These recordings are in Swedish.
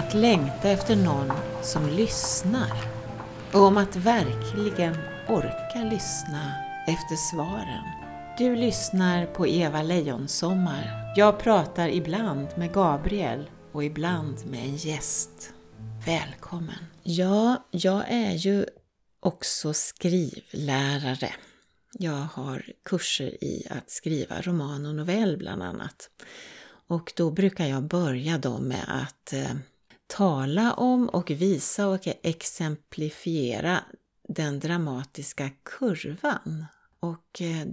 att längta efter någon som lyssnar och om att verkligen orka lyssna efter svaren. Du lyssnar på Eva Lejonsommar. Jag pratar ibland med Gabriel och ibland med en gäst. Välkommen! Ja, jag är ju också skrivlärare. Jag har kurser i att skriva roman och novell bland annat. Och då brukar jag börja då med att eh, tala om och visa och exemplifiera den dramatiska kurvan. Och eh,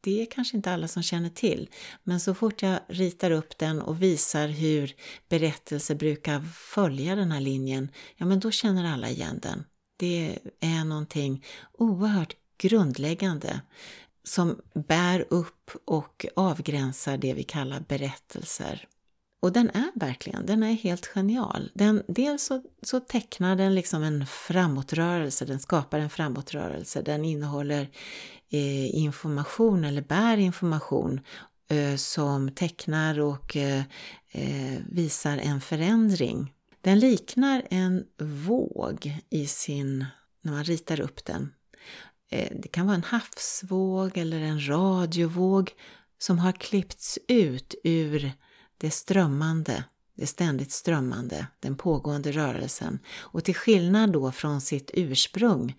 det är kanske inte alla som känner till, men så fort jag ritar upp den och visar hur berättelser brukar följa den här linjen, ja men då känner alla igen den. Det är någonting oerhört grundläggande som bär upp och avgränsar det vi kallar berättelser. Och den är verkligen, den är helt genial. Den, dels så, så tecknar den liksom en framåtrörelse, den skapar en framåtrörelse, den innehåller eh, information eller bär information eh, som tecknar och eh, eh visar en förändring. Den liknar en våg i sin, när man ritar upp den. Eh, det kan vara en havsvåg eller en radiovåg som har klippts ut ur det strömmande, det ständigt strömmande, den pågående rörelsen. Och till skillnad då från sitt ursprung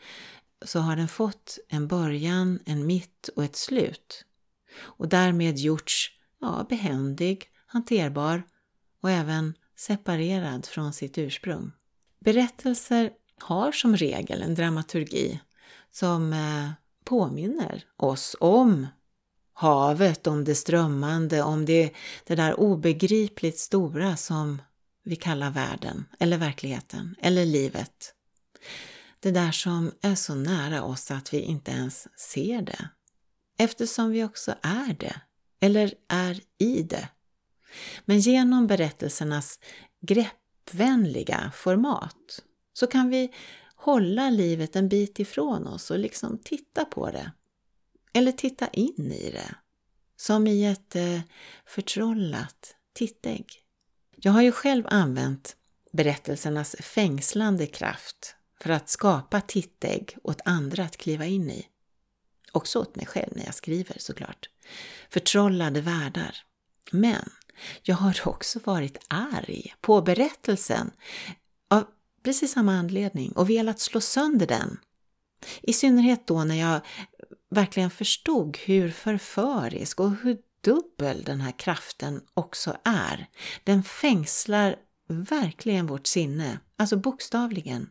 så har den fått en början, en mitt och ett slut. Och därmed gjorts ja, behändig, hanterbar och även separerad från sitt ursprung. Berättelser har som regel en dramaturgi som eh, påminner oss om havet, om det strömmande, om det, det där obegripligt stora som vi kallar världen, eller verkligheten, eller livet. Det där som är så nära oss att vi inte ens ser det. Eftersom vi också är det, eller är i det. Men genom berättelsernas greppvänliga format så kan vi hålla livet en bit ifrån oss och liksom titta på det. Eller titta in i det. Som i ett eh, förtrollat tittägg. Jag har ju själv använt berättelsernas fängslande kraft för att skapa tittägg åt andra att kliva in i. Också åt mig själv när jag skriver såklart. Förtrollade världar. Men jag har också varit arg på berättelsen av precis samma anledning och velat slå sönder den. I synnerhet då när jag verkligen förstod hur förförisk och hur dubbel den här kraften också är. Den fängslar verkligen vårt sinne, alltså bokstavligen.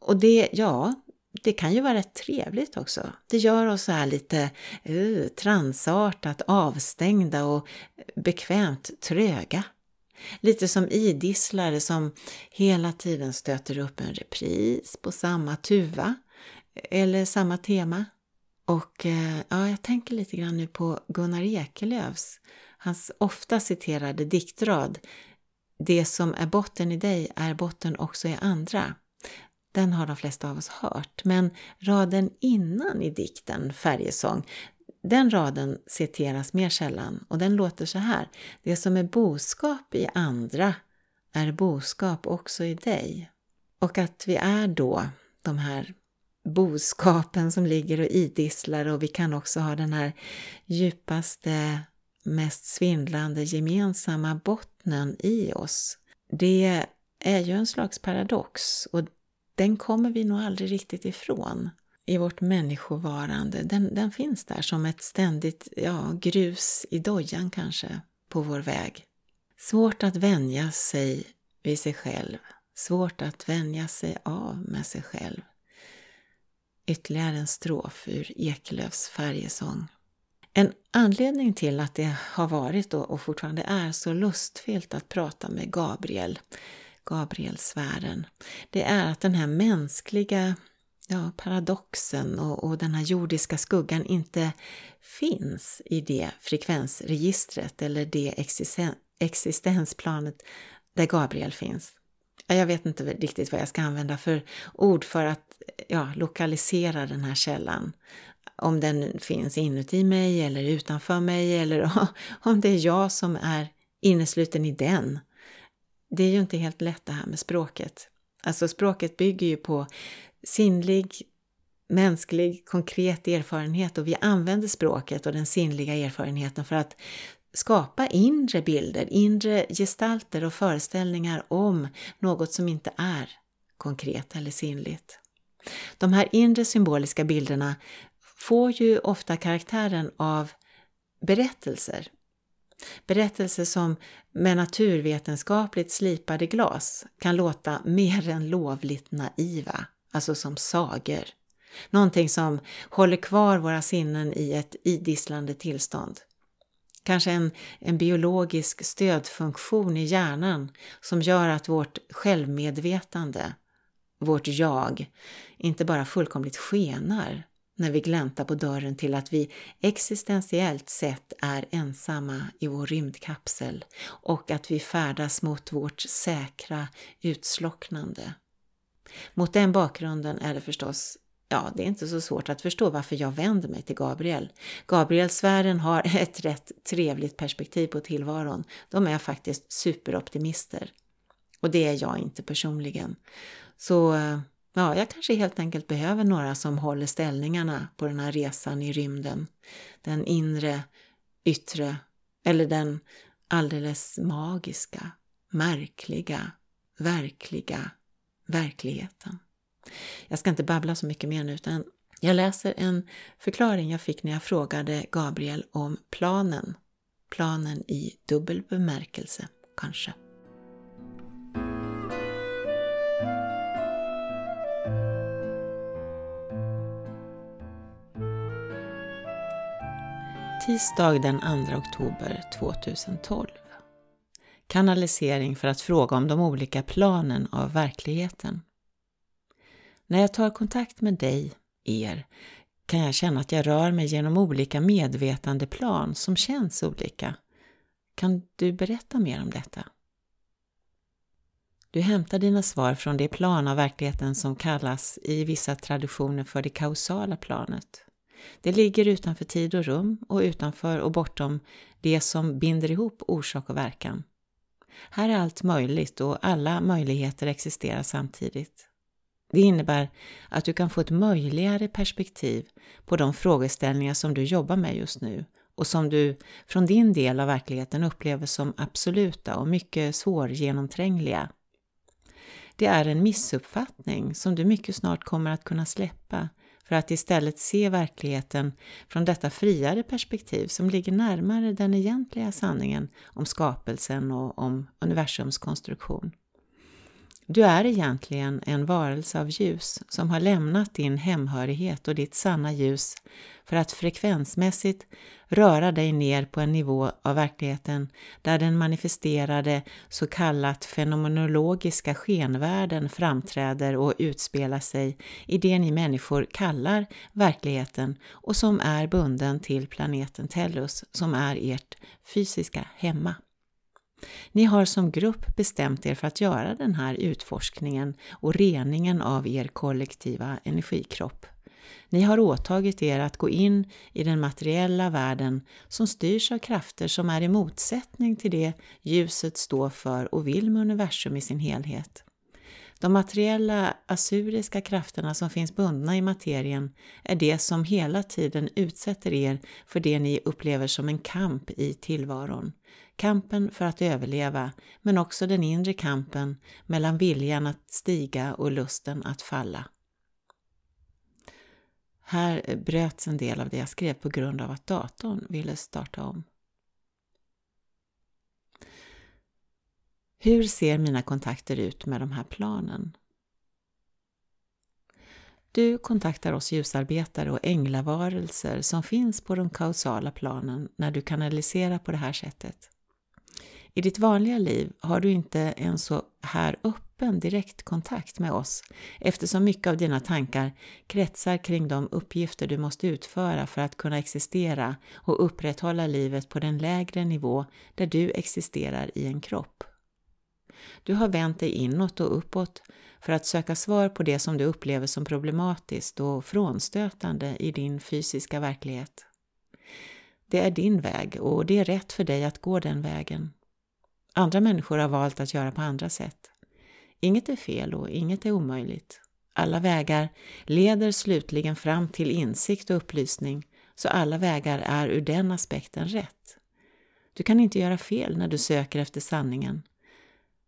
Och det, ja, det kan ju vara rätt trevligt också. Det gör oss så här lite uh, transartat avstängda och bekvämt tröga. Lite som idisslare som hela tiden stöter upp en repris på samma tuva eller samma tema. Och eh, ja, jag tänker lite grann nu på Gunnar Ekelöfs, hans ofta citerade diktrad Det som är botten i dig är botten också i andra. Den har de flesta av oss hört, men raden innan i dikten Färjesång, den raden citeras mer sällan och den låter så här. Det som är boskap i andra är boskap också i dig. Och att vi är då de här boskapen som ligger och idisslar och vi kan också ha den här djupaste, mest svindlande gemensamma bottnen i oss. Det är ju en slags paradox och den kommer vi nog aldrig riktigt ifrån i vårt människovarande. Den, den finns där som ett ständigt ja, grus i dojan kanske på vår väg. Svårt att vänja sig vid sig själv. Svårt att vänja sig av med sig själv. Ytterligare en strof ur Ekelöfs färjesång. En anledning till att det har varit och fortfarande är så lustfyllt att prata med Gabriel, Gabrielsfären, det är att den här mänskliga ja, paradoxen och, och den här jordiska skuggan inte finns i det frekvensregistret eller det existen existensplanet där Gabriel finns. Jag vet inte riktigt vad jag ska använda för ord för att ja, lokalisera den här källan. Om den finns inuti mig eller utanför mig eller om det är jag som är innesluten i den. det är ju inte helt lätt det här med språket. Alltså språket bygger ju på sinnlig, mänsklig, konkret erfarenhet och vi använder språket och den sinnliga erfarenheten för att skapa inre bilder, inre gestalter och föreställningar om något som inte är konkret eller sinnligt. De här inre symboliska bilderna får ju ofta karaktären av berättelser. Berättelser som med naturvetenskapligt slipade glas kan låta mer än lovligt naiva, alltså som sagor. Någonting som håller kvar våra sinnen i ett idisslande tillstånd. Kanske en, en biologisk stödfunktion i hjärnan som gör att vårt självmedvetande, vårt jag, inte bara fullkomligt skenar när vi gläntar på dörren till att vi existentiellt sett är ensamma i vår rymdkapsel och att vi färdas mot vårt säkra utslocknande. Mot den bakgrunden är det förstås Ja, det är inte så svårt att förstå varför jag vänder mig till Gabriel. Gabrielsfären har ett rätt trevligt perspektiv på tillvaron. De är faktiskt superoptimister. Och det är jag inte personligen. Så ja, jag kanske helt enkelt behöver några som håller ställningarna på den här resan i rymden. Den inre, yttre eller den alldeles magiska, märkliga, verkliga verkligheten. Jag ska inte babbla så mycket mer nu utan jag läser en förklaring jag fick när jag frågade Gabriel om planen. Planen i dubbel bemärkelse, kanske. Tisdag den 2 oktober 2012. Kanalisering för att fråga om de olika planen av verkligheten. När jag tar kontakt med dig, er, kan jag känna att jag rör mig genom olika medvetandeplan som känns olika. Kan du berätta mer om detta? Du hämtar dina svar från det plan av verkligheten som kallas i vissa traditioner för det kausala planet. Det ligger utanför tid och rum och utanför och bortom det som binder ihop orsak och verkan. Här är allt möjligt och alla möjligheter existerar samtidigt. Det innebär att du kan få ett möjligare perspektiv på de frågeställningar som du jobbar med just nu och som du från din del av verkligheten upplever som absoluta och mycket svårgenomträngliga. Det är en missuppfattning som du mycket snart kommer att kunna släppa för att istället se verkligheten från detta friare perspektiv som ligger närmare den egentliga sanningen om skapelsen och om universums konstruktion. Du är egentligen en varelse av ljus som har lämnat din hemhörighet och ditt sanna ljus för att frekvensmässigt röra dig ner på en nivå av verkligheten där den manifesterade så kallat fenomenologiska skenvärlden framträder och utspelar sig i det ni människor kallar verkligheten och som är bunden till planeten Tellus som är ert fysiska hemma. Ni har som grupp bestämt er för att göra den här utforskningen och reningen av er kollektiva energikropp. Ni har åtagit er att gå in i den materiella världen som styrs av krafter som är i motsättning till det ljuset står för och vill med universum i sin helhet. De materiella asuriska krafterna som finns bundna i materien är det som hela tiden utsätter er för det ni upplever som en kamp i tillvaron. Kampen för att överleva, men också den inre kampen mellan viljan att stiga och lusten att falla. Här eh, bröts en del av det jag skrev på grund av att datorn ville starta om. Hur ser mina kontakter ut med de här planen? Du kontaktar oss ljusarbetare och änglavarelser som finns på de kausala planen när du kanaliserar på det här sättet. I ditt vanliga liv har du inte en så här öppen direktkontakt med oss eftersom mycket av dina tankar kretsar kring de uppgifter du måste utföra för att kunna existera och upprätthålla livet på den lägre nivå där du existerar i en kropp. Du har vänt dig inåt och uppåt för att söka svar på det som du upplever som problematiskt och frånstötande i din fysiska verklighet. Det är din väg och det är rätt för dig att gå den vägen. Andra människor har valt att göra på andra sätt. Inget är fel och inget är omöjligt. Alla vägar leder slutligen fram till insikt och upplysning, så alla vägar är ur den aspekten rätt. Du kan inte göra fel när du söker efter sanningen.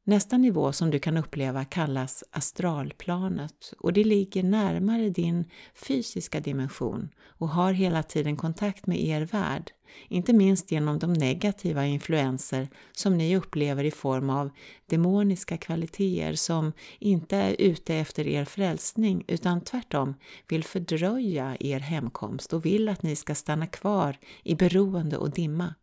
Nästa nivå som du kan uppleva kallas astralplanet och det ligger närmare din fysiska dimension och har hela tiden kontakt med er värld, inte minst genom de negativa influenser som ni upplever i form av demoniska kvaliteter som inte är ute efter er frälsning utan tvärtom vill fördröja er hemkomst och vill att ni ska stanna kvar i beroende och dimma.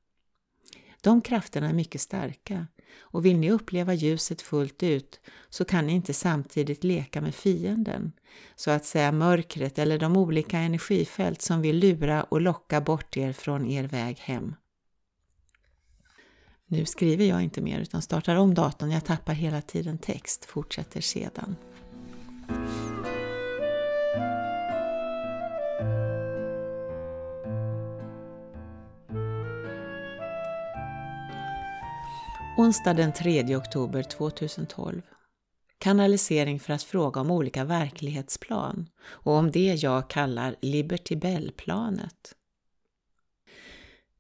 De krafterna är mycket starka och vill ni uppleva ljuset fullt ut så kan ni inte samtidigt leka med fienden, så att säga mörkret eller de olika energifält som vill lura och locka bort er från er väg hem. Nu skriver jag inte mer utan startar om datorn, jag tappar hela tiden text, fortsätter sedan. Onsdag den 3 oktober 2012. Kanalisering för att fråga om olika verklighetsplan och om det jag kallar Liberty Bell-planet.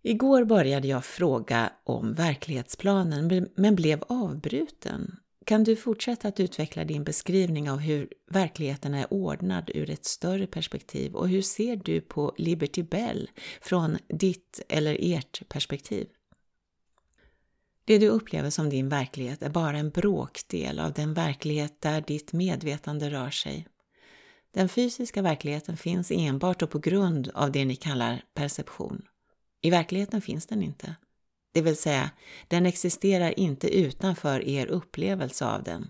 Igår började jag fråga om verklighetsplanen men blev avbruten. Kan du fortsätta att utveckla din beskrivning av hur verkligheten är ordnad ur ett större perspektiv och hur ser du på Liberty Bell från ditt eller ert perspektiv? Det du upplever som din verklighet är bara en bråkdel av den verklighet där ditt medvetande rör sig. Den fysiska verkligheten finns enbart och på grund av det ni kallar perception. I verkligheten finns den inte. Det vill säga, den existerar inte utanför er upplevelse av den.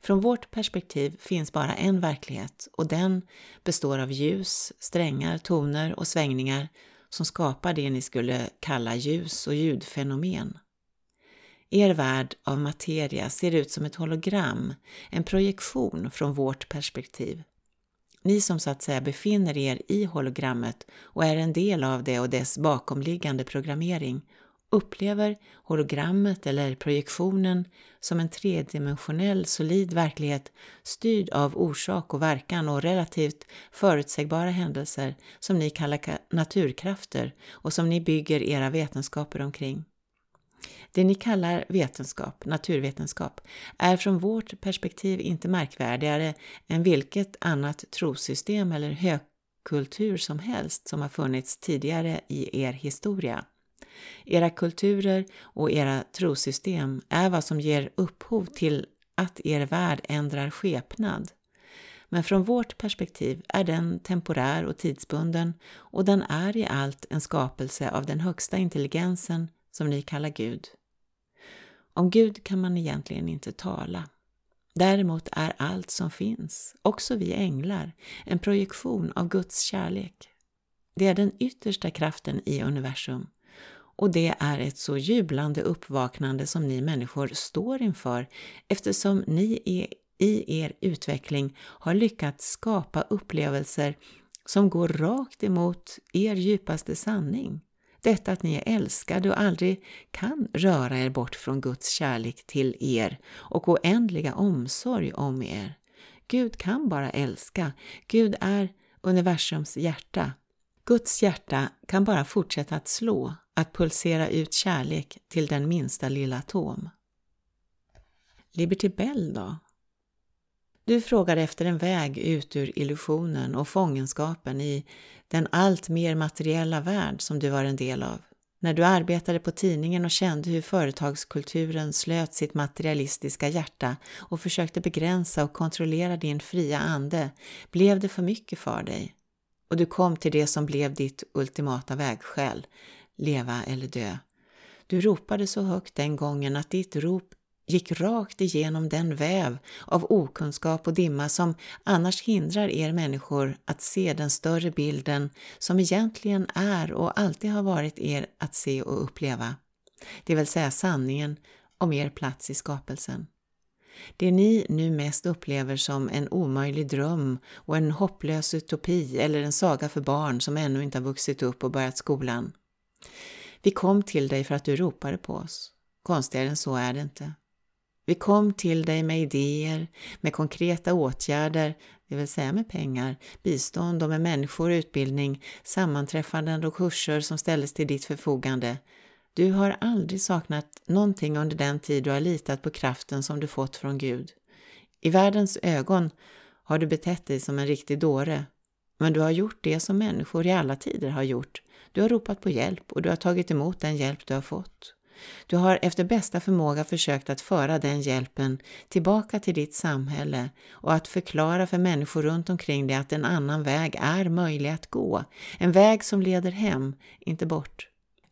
Från vårt perspektiv finns bara en verklighet och den består av ljus, strängar, toner och svängningar som skapar det ni skulle kalla ljus och ljudfenomen. Er värld av materia ser ut som ett hologram, en projektion från vårt perspektiv. Ni som så att säga befinner er i hologrammet och är en del av det och dess bakomliggande programmering upplever hologrammet eller projektionen som en tredimensionell solid verklighet styrd av orsak och verkan och relativt förutsägbara händelser som ni kallar naturkrafter och som ni bygger era vetenskaper omkring. Det ni kallar vetenskap, naturvetenskap, är från vårt perspektiv inte märkvärdigare än vilket annat trosystem eller högkultur som helst som har funnits tidigare i er historia. Era kulturer och era trosystem är vad som ger upphov till att er värld ändrar skepnad. Men från vårt perspektiv är den temporär och tidsbunden och den är i allt en skapelse av den högsta intelligensen som ni kallar Gud. Om Gud kan man egentligen inte tala. Däremot är allt som finns, också vi änglar, en projektion av Guds kärlek. Det är den yttersta kraften i universum och det är ett så jublande uppvaknande som ni människor står inför eftersom ni i er utveckling har lyckats skapa upplevelser som går rakt emot er djupaste sanning. Detta att ni är älskade och aldrig kan röra er bort från Guds kärlek till er och oändliga omsorg om er. Gud kan bara älska. Gud är universums hjärta. Guds hjärta kan bara fortsätta att slå, att pulsera ut kärlek till den minsta lilla atom. Liberty Bell då? Du frågar efter en väg ut ur illusionen och fångenskapen i den allt mer materiella värld som du var en del av. När du arbetade på tidningen och kände hur företagskulturen slöt sitt materialistiska hjärta och försökte begränsa och kontrollera din fria ande blev det för mycket för dig. Och du kom till det som blev ditt ultimata vägskäl, leva eller dö. Du ropade så högt den gången att ditt rop gick rakt igenom den väv av okunskap och dimma som annars hindrar er människor att se den större bilden som egentligen är och alltid har varit er att se och uppleva, det vill säga sanningen om er plats i skapelsen. Det ni nu mest upplever som en omöjlig dröm och en hopplös utopi eller en saga för barn som ännu inte har vuxit upp och börjat skolan. Vi kom till dig för att du ropade på oss. Konstigare än så är det inte. Vi kom till dig med idéer, med konkreta åtgärder, det vill säga med pengar, bistånd och med människor, utbildning, sammanträffanden och kurser som ställdes till ditt förfogande. Du har aldrig saknat någonting under den tid du har litat på kraften som du fått från Gud. I världens ögon har du betett dig som en riktig dåre, men du har gjort det som människor i alla tider har gjort. Du har ropat på hjälp och du har tagit emot den hjälp du har fått. Du har efter bästa förmåga försökt att föra den hjälpen tillbaka till ditt samhälle och att förklara för människor runt omkring dig att en annan väg är möjlig att gå. En väg som leder hem, inte bort.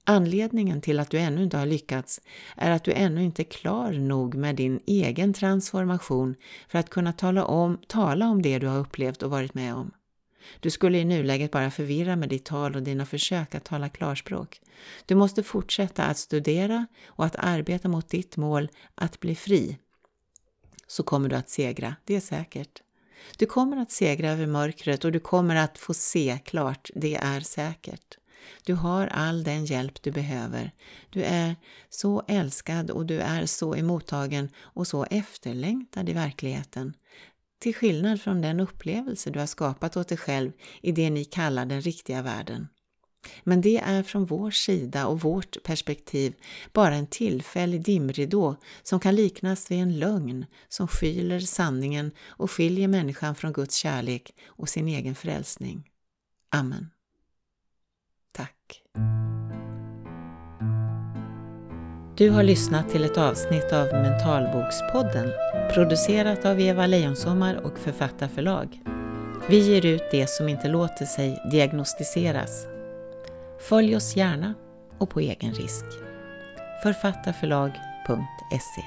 Anledningen till att du ännu inte har lyckats är att du ännu inte är klar nog med din egen transformation för att kunna tala om, tala om det du har upplevt och varit med om. Du skulle i nuläget bara förvirra med ditt tal och dina försök att tala klarspråk. Du måste fortsätta att studera och att arbeta mot ditt mål att bli fri. Så kommer du att segra, det är säkert. Du kommer att segra över mörkret och du kommer att få se klart, det är säkert. Du har all den hjälp du behöver. Du är så älskad och du är så emottagen och så efterlängtad i verkligheten. Till skillnad från den upplevelse du har skapat åt dig själv i det ni kallar den riktiga världen. Men det är från vår sida och vårt perspektiv bara en tillfällig dimridå som kan liknas vid en lögn som skyler sanningen och skiljer människan från Guds kärlek och sin egen frälsning. Amen. Tack. Du har lyssnat till ett avsnitt av Mentalbokspodden producerat av Eva Lejonsommar och Författarförlag. Vi ger ut det som inte låter sig diagnostiseras. Följ oss gärna och på egen risk. Författarförlag.se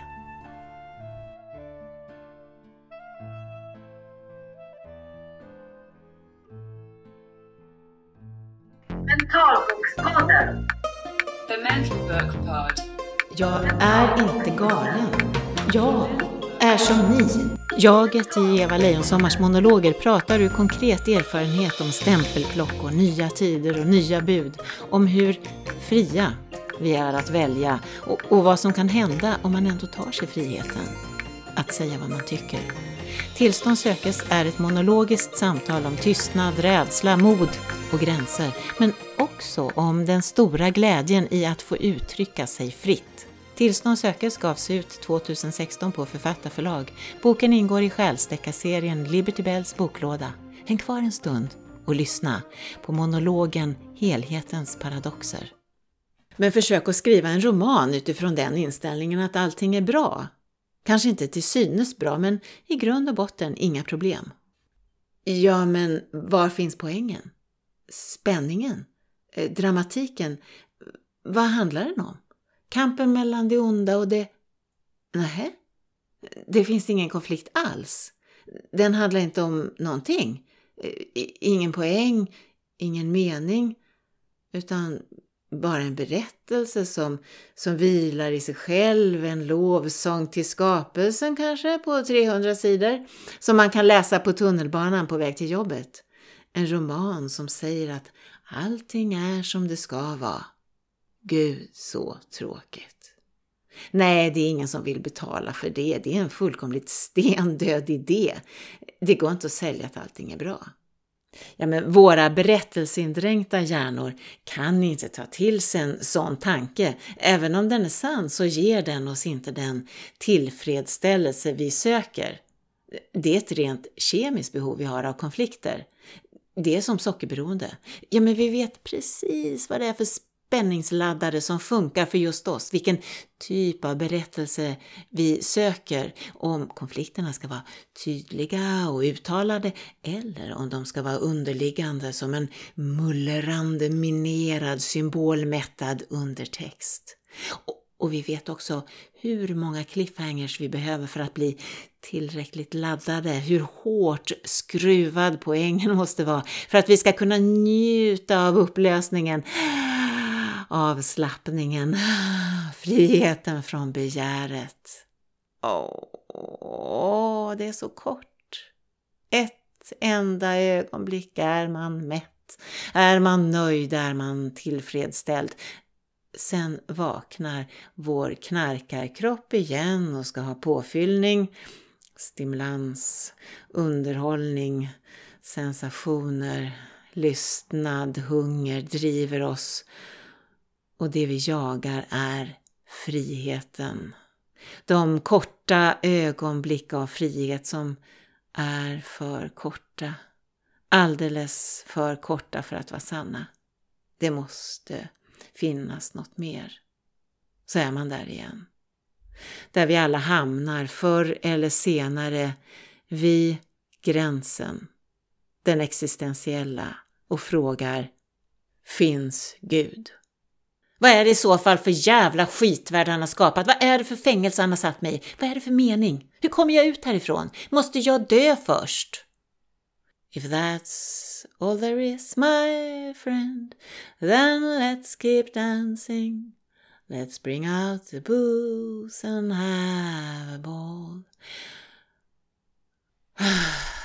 Mentalbokspodden. The Mental Book Pod. Jag är inte galen. Jag är som ni. Jaget i Eva Lejonsommars monologer pratar ur konkret erfarenhet om stämpelklockor, nya tider och nya bud. Om hur fria vi är att välja och, och vad som kan hända om man ändå tar sig friheten att säga vad man tycker. Tillstånd sökes är ett monologiskt samtal om tystnad, rädsla, mod och gränser, men också om den stora glädjen i att få uttrycka sig fritt. Tillstånd sökes gavs ut 2016 på författarförlag. Boken ingår i själsdeckarserien Liberty Bells boklåda. Häng kvar en stund och lyssna på monologen Helhetens paradoxer. Men försök att skriva en roman utifrån den inställningen att allting är bra. Kanske inte till synes bra, men i grund och botten inga problem. Ja, men var finns poängen? Spänningen? Eh, dramatiken? Vad handlar den om? Kampen mellan det onda och det... Nähä? det finns ingen konflikt alls. Den handlar inte om någonting. Ingen poäng, ingen mening, utan bara en berättelse som, som vilar i sig själv, en lovsång till skapelsen kanske på 300 sidor, som man kan läsa på tunnelbanan på väg till jobbet. En roman som säger att allting är som det ska vara. Gud, så tråkigt. Nej, det är ingen som vill betala för det. Det är en fullkomligt stendöd idé. Det går inte att sälja att allting är bra. Ja, men våra berättelseindränkta hjärnor kan inte ta till sig en sån tanke. Även om den är sann så ger den oss inte den tillfredsställelse vi söker. Det är ett rent kemiskt behov vi har av konflikter. Det är som sockerberoende. Ja, men vi vet precis vad det är för spänningsladdade som funkar för just oss, vilken typ av berättelse vi söker, om konflikterna ska vara tydliga och uttalade eller om de ska vara underliggande som en mullrande, minerad, symbolmättad undertext. Och, och vi vet också hur många cliffhangers vi behöver för att bli tillräckligt laddade, hur hårt skruvad poängen måste vara för att vi ska kunna njuta av upplösningen avslappningen, friheten från begäret. Åh, det är så kort. Ett enda ögonblick är man mätt, är man nöjd, är man tillfredsställd. Sen vaknar vår knarkarkropp igen och ska ha påfyllning, stimulans, underhållning, sensationer, lystnad, hunger driver oss och det vi jagar är friheten. De korta ögonblick av frihet som är för korta. Alldeles för korta för att vara sanna. Det måste finnas något mer. Så är man där igen. Där vi alla hamnar förr eller senare vid gränsen, den existentiella och frågar Finns Gud? Vad är det i så fall för jävla skitvärld han har skapat? Vad är det för fängelse han har satt mig i? Vad är det för mening? Hur kommer jag ut härifrån? Måste jag dö först? If that's all there is, my friend, then let's keep dancing. Let's bring out the booze and have a ball.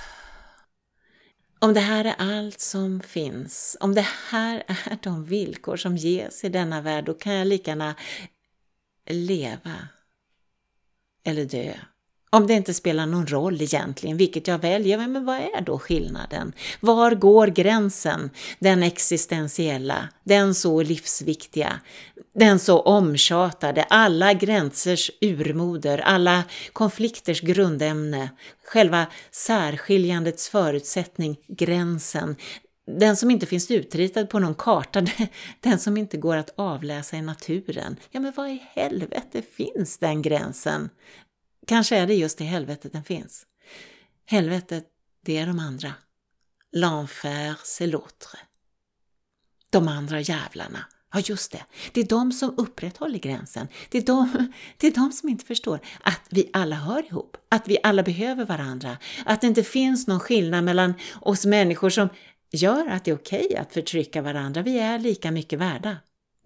Om det här är allt som finns, om det här är de villkor som ges i denna värld, då kan jag lika gärna leva eller dö. Om det inte spelar någon roll egentligen vilket jag väljer, men vad är då skillnaden? Var går gränsen? Den existentiella, den så livsviktiga, den så omtjatade, alla gränsers urmoder, alla konflikters grundämne, själva särskiljandets förutsättning, gränsen, den som inte finns utritad på någon karta, den som inte går att avläsa i naturen. Ja, men vad i helvete finns den gränsen? Kanske är det just i helvetet den finns. Helvetet, det är de andra. L'enfer, c'est l'autre. De andra jävlarna. Ja, just det. Det är de som upprätthåller gränsen. Det är, de, det är de som inte förstår att vi alla hör ihop, att vi alla behöver varandra, att det inte finns någon skillnad mellan oss människor som gör att det är okej okay att förtrycka varandra. Vi är lika mycket värda.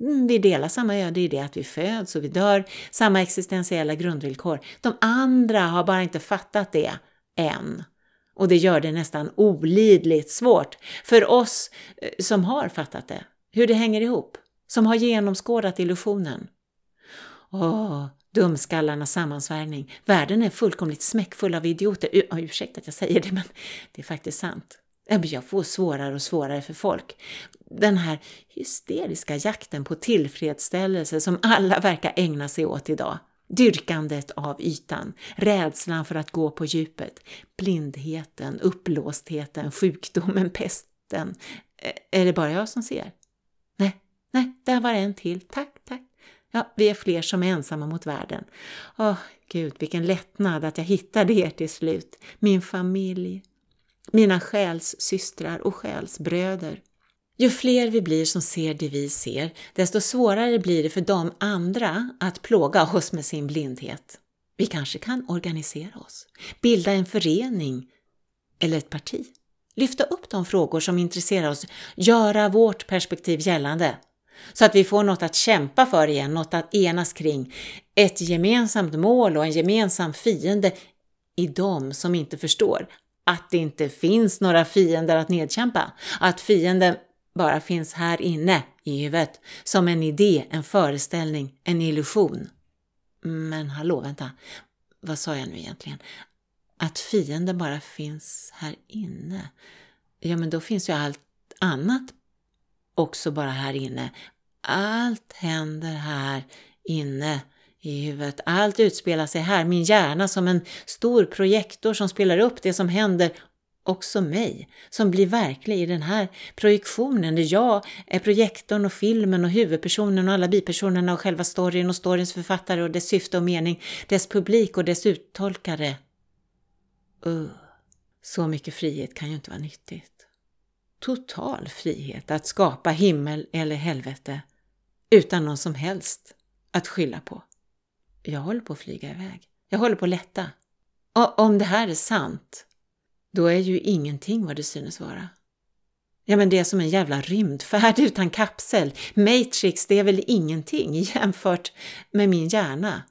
Mm, vi delar samma öde i det att vi föds och vi dör, samma existentiella grundvillkor. De andra har bara inte fattat det än. Och det gör det nästan olidligt svårt för oss eh, som har fattat det, hur det hänger ihop, som har genomskådat illusionen. Åh, dumskallarnas sammansvärjning. Världen är fullkomligt smäckfull av idioter. Ursäkta att jag säger det, men det är faktiskt sant. Jag får svårare och svårare för folk. Den här hysteriska jakten på tillfredsställelse som alla verkar ägna sig åt idag. Dyrkandet av ytan, rädslan för att gå på djupet, blindheten, upplåstheten, sjukdomen, pesten. Är det bara jag som ser? Nej, nej, där var en till. Tack, tack. Ja, vi är fler som är ensamma mot världen. Åh, Gud, vilken lättnad att jag hittade er till slut. Min familj, mina själssystrar och själsbröder. Ju fler vi blir som ser det vi ser, desto svårare blir det för de andra att plåga oss med sin blindhet. Vi kanske kan organisera oss, bilda en förening eller ett parti, lyfta upp de frågor som intresserar oss, göra vårt perspektiv gällande så att vi får något att kämpa för igen, något att enas kring, ett gemensamt mål och en gemensam fiende i de som inte förstår att det inte finns några fiender att nedkämpa, att fienden bara finns här inne i huvudet, som en idé, en föreställning, en illusion. Men hallå, vänta, vad sa jag nu egentligen? Att fienden bara finns här inne? Ja, men då finns ju allt annat också bara här inne. Allt händer här inne i huvudet. Allt utspelar sig här, min hjärna som en stor projektor som spelar upp det som händer också mig, som blir verklig i den här projektionen där jag är projektorn och filmen och huvudpersonen och alla bipersonerna och själva storyn och storyns författare och dess syfte och mening, dess publik och dess uttolkare. Uh, så mycket frihet kan ju inte vara nyttigt. Total frihet att skapa himmel eller helvete utan någon som helst att skylla på. Jag håller på att flyga iväg. Jag håller på att lätta. Och om det här är sant, då är ju ingenting vad det synes vara. Ja, men det är som en jävla rymdfärd utan kapsel. Matrix, det är väl ingenting jämfört med min hjärna.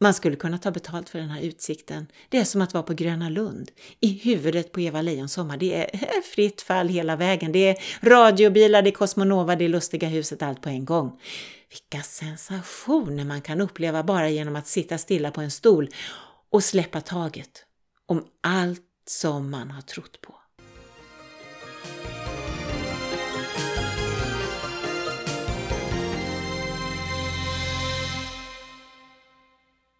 Man skulle kunna ta betalt för den här utsikten. Det är som att vara på Gröna Lund. I huvudet på Eva Lejon sommar. Det är fritt fall hela vägen. Det är radiobilar, det är Cosmonova, det är Lustiga huset, allt på en gång. Vilka sensationer man kan uppleva bara genom att sitta stilla på en stol och släppa taget om allt som man har trott på.